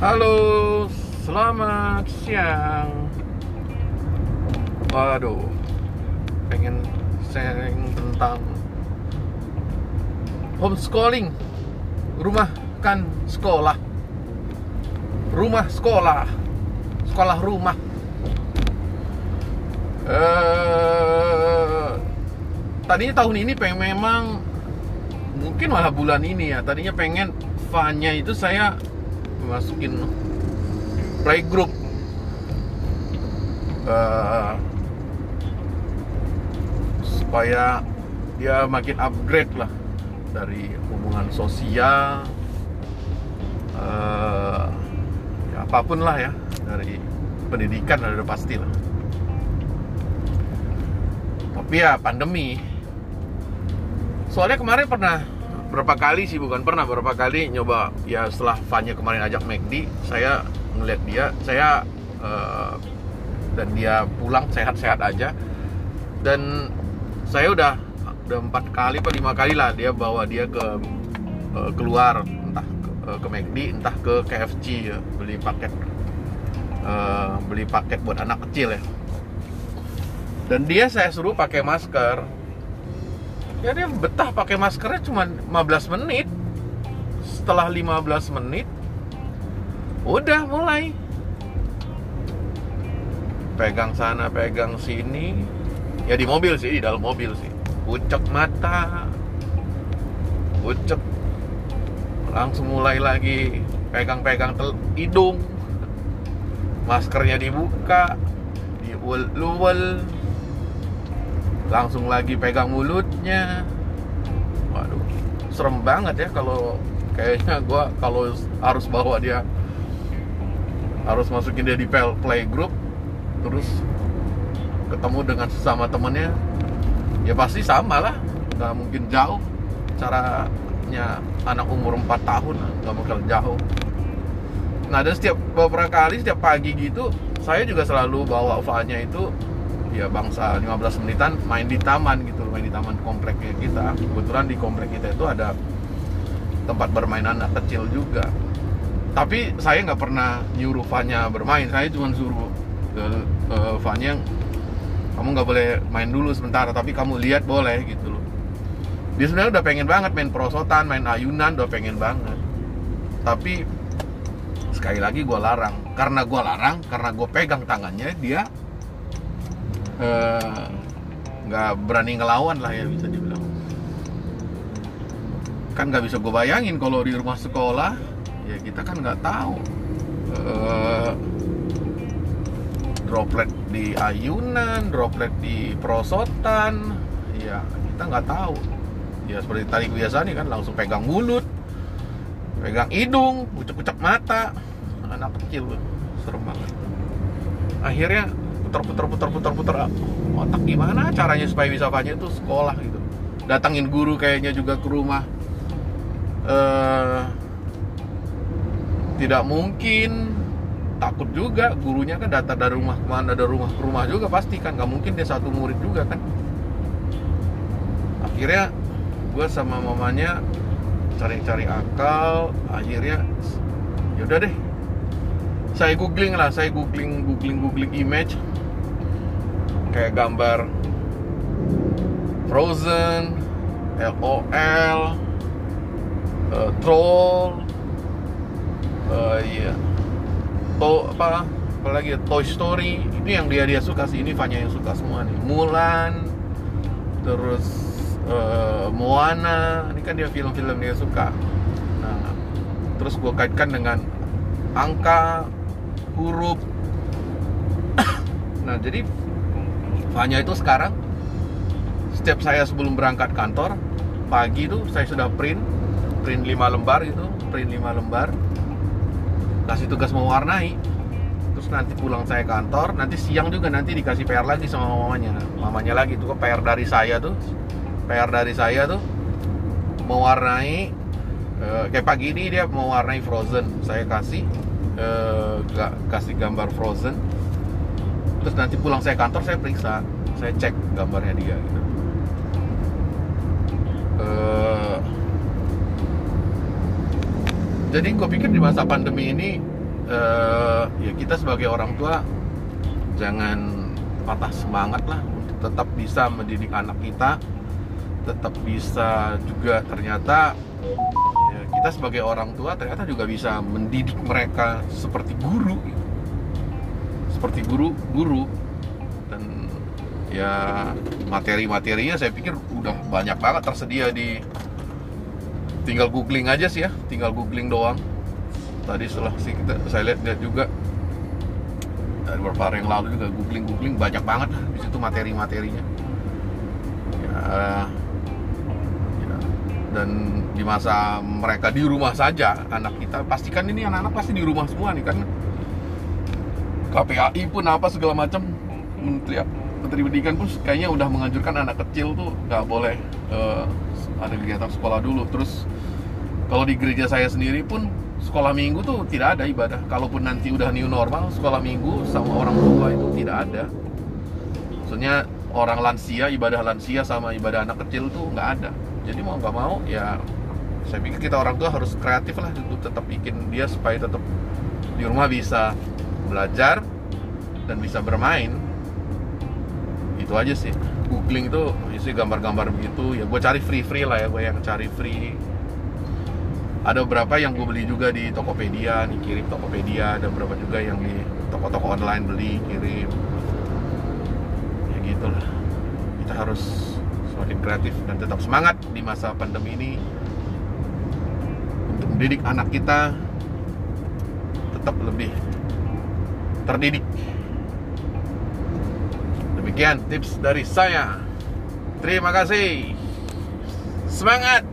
Halo, selamat siang. Waduh, pengen sharing tentang homeschooling. Rumah kan sekolah. Rumah sekolah. Sekolah rumah. Eh, tadinya tahun ini pengen memang mungkin malah bulan ini ya. Tadinya pengen Vanya itu saya masukin playgroup uh, supaya dia makin upgrade lah dari hubungan sosial uh, ya apa pun lah ya dari pendidikan ada pasti lah. Tapi ya pandemi. Soalnya kemarin pernah berapa kali sih bukan pernah berapa kali nyoba. Ya setelah Vanya kemarin ajak McD saya ngeliat dia saya uh, dan dia pulang sehat-sehat aja. Dan saya udah udah empat kali atau lima kali lah dia bawa dia ke uh, keluar. Entah ke, uh, ke McD entah ke KFC ya, beli paket. Uh, beli paket buat anak kecil ya. Dan dia saya suruh pakai masker ya dia betah pakai maskernya cuma 15 menit. Setelah 15 menit udah mulai. Pegang sana pegang sini. Ya di mobil sih di dalam mobil sih. Pucek mata. Pucek langsung mulai lagi. Pegang-pegang hidung. Maskernya dibuka. Diul-luel langsung lagi pegang mulutnya. Waduh serem banget ya kalau kayaknya gue kalau harus bawa dia harus masukin dia di play group terus ketemu dengan sesama temennya ya pasti sama lah. Nggak mungkin jauh. Caranya anak umur 4 tahun nggak mungkin jauh. Nah dan setiap beberapa kali setiap pagi gitu saya juga selalu bawa Vanya itu ya bangsa 15 menitan main di taman gitu main di taman kompleknya kita. Kebetulan di komplek kita itu ada tempat bermain anak kecil juga. Tapi saya nggak pernah nyuruh Fanya bermain. Saya cuma suruh ke, ke Fanya kamu nggak boleh main dulu sebentar tapi kamu lihat boleh gitu loh. Dia sebenarnya udah pengen banget main perosotan main ayunan udah pengen banget. Tapi sekali lagi gue larang. Karena gue larang karena gue pegang tangannya dia Eh, nggak uh, berani ngelawan lah ya bisa dibilang. Kan nggak bisa gue bayangin kalau di rumah sekolah ya kita kan nggak tahu. Uh, droplet di ayunan droplet di perosotan ya kita nggak tahu. Ya seperti tadi biasa nih kan langsung pegang mulut pegang hidung ucap-ucap mata. Anak kecil serem banget. Akhirnya putar putar putar putar putar otak gimana caranya supaya bisa Fanya itu sekolah gitu. Datangin guru kayaknya juga ke rumah. Uh, tidak mungkin. Takut juga gurunya kan datang dari rumah ke mana dari rumah ke rumah juga pasti kan. Nggak mungkin dia satu murid juga kan. Akhirnya gue sama mamanya cari-cari akal akhirnya yaudah deh saya googling lah saya googling googling googling image. Kayak gambar Frozen, LOL, uh, eh, Troll, uh, iya, to apa apalagi ya, Toy Story. Ini yang dia dia suka sih ini Fanya yang suka semua nih. Mulan terus uh, Moana. Ini kan dia film-film dia suka. Nah terus gue kaitkan dengan angka huruf. Nah jadi Fanya itu sekarang. Setiap saya sebelum berangkat kantor pagi itu saya sudah print print 5 lembar itu print 5 lembar. Kasih tugas mewarnai. Terus nanti pulang saya kantor nanti siang juga nanti dikasih PR lagi sama mamanya. Mamanya lagi tuh PR dari saya tuh. PR dari saya tuh mewarnai uh, kayak pagi ini dia mewarnai Frozen. Saya kasih uh, kasih gambar Frozen. Terus nanti pulang saya kantor saya periksa. Saya cek gambarnya dia gitu. Uh, jadi gue pikir di masa pandemi ini eh, ya kita sebagai orang tua jangan patah semangat lah tetap bisa mendidik anak kita tetap bisa juga ternyata ya, kita sebagai orang tua ternyata juga bisa mendidik mereka seperti guru. Seperti guru guru. Dan ya materi-materinya saya pikir udah banyak banget tersedia di tinggal googling aja sih ya tinggal googling doang. Tadi setelah sih kita saya lihat lihat juga dari beberapa hari yang lalu juga googling googling banyak banget di situ materi-materinya. Ya, ya dan di masa mereka di rumah saja anak kita pastikan ini anak-anak pasti di rumah semua nih kan? KPAI pun apa segala macam menteri menteri pendidikan pun kayaknya udah menganjurkan anak kecil tuh nggak boleh uh, ada kegiatan sekolah dulu. Terus kalau di gereja saya sendiri pun sekolah minggu tuh tidak ada ibadah. Kalaupun nanti udah new normal sekolah minggu sama orang tua itu tidak ada. Maksudnya orang lansia ibadah lansia sama ibadah anak kecil tuh nggak ada jadi mau nggak mau ya saya pikir kita orang tua harus kreatif lah untuk tetap bikin dia supaya tetap di rumah bisa belajar dan bisa bermain. Itu aja sih. Googling itu isi gambar-gambar begitu. Ya gue cari free free lah ya gue yang cari free. Ada beberapa yang gue beli juga di Tokopedia nih kirim Tokopedia. Ada beberapa juga yang di toko-toko online beli kirim kreatif dan tetap semangat di masa pandemi ini. Untuk mendidik anak kita tetap lebih terdidik. Demikian tips dari saya. Terima kasih. Semangat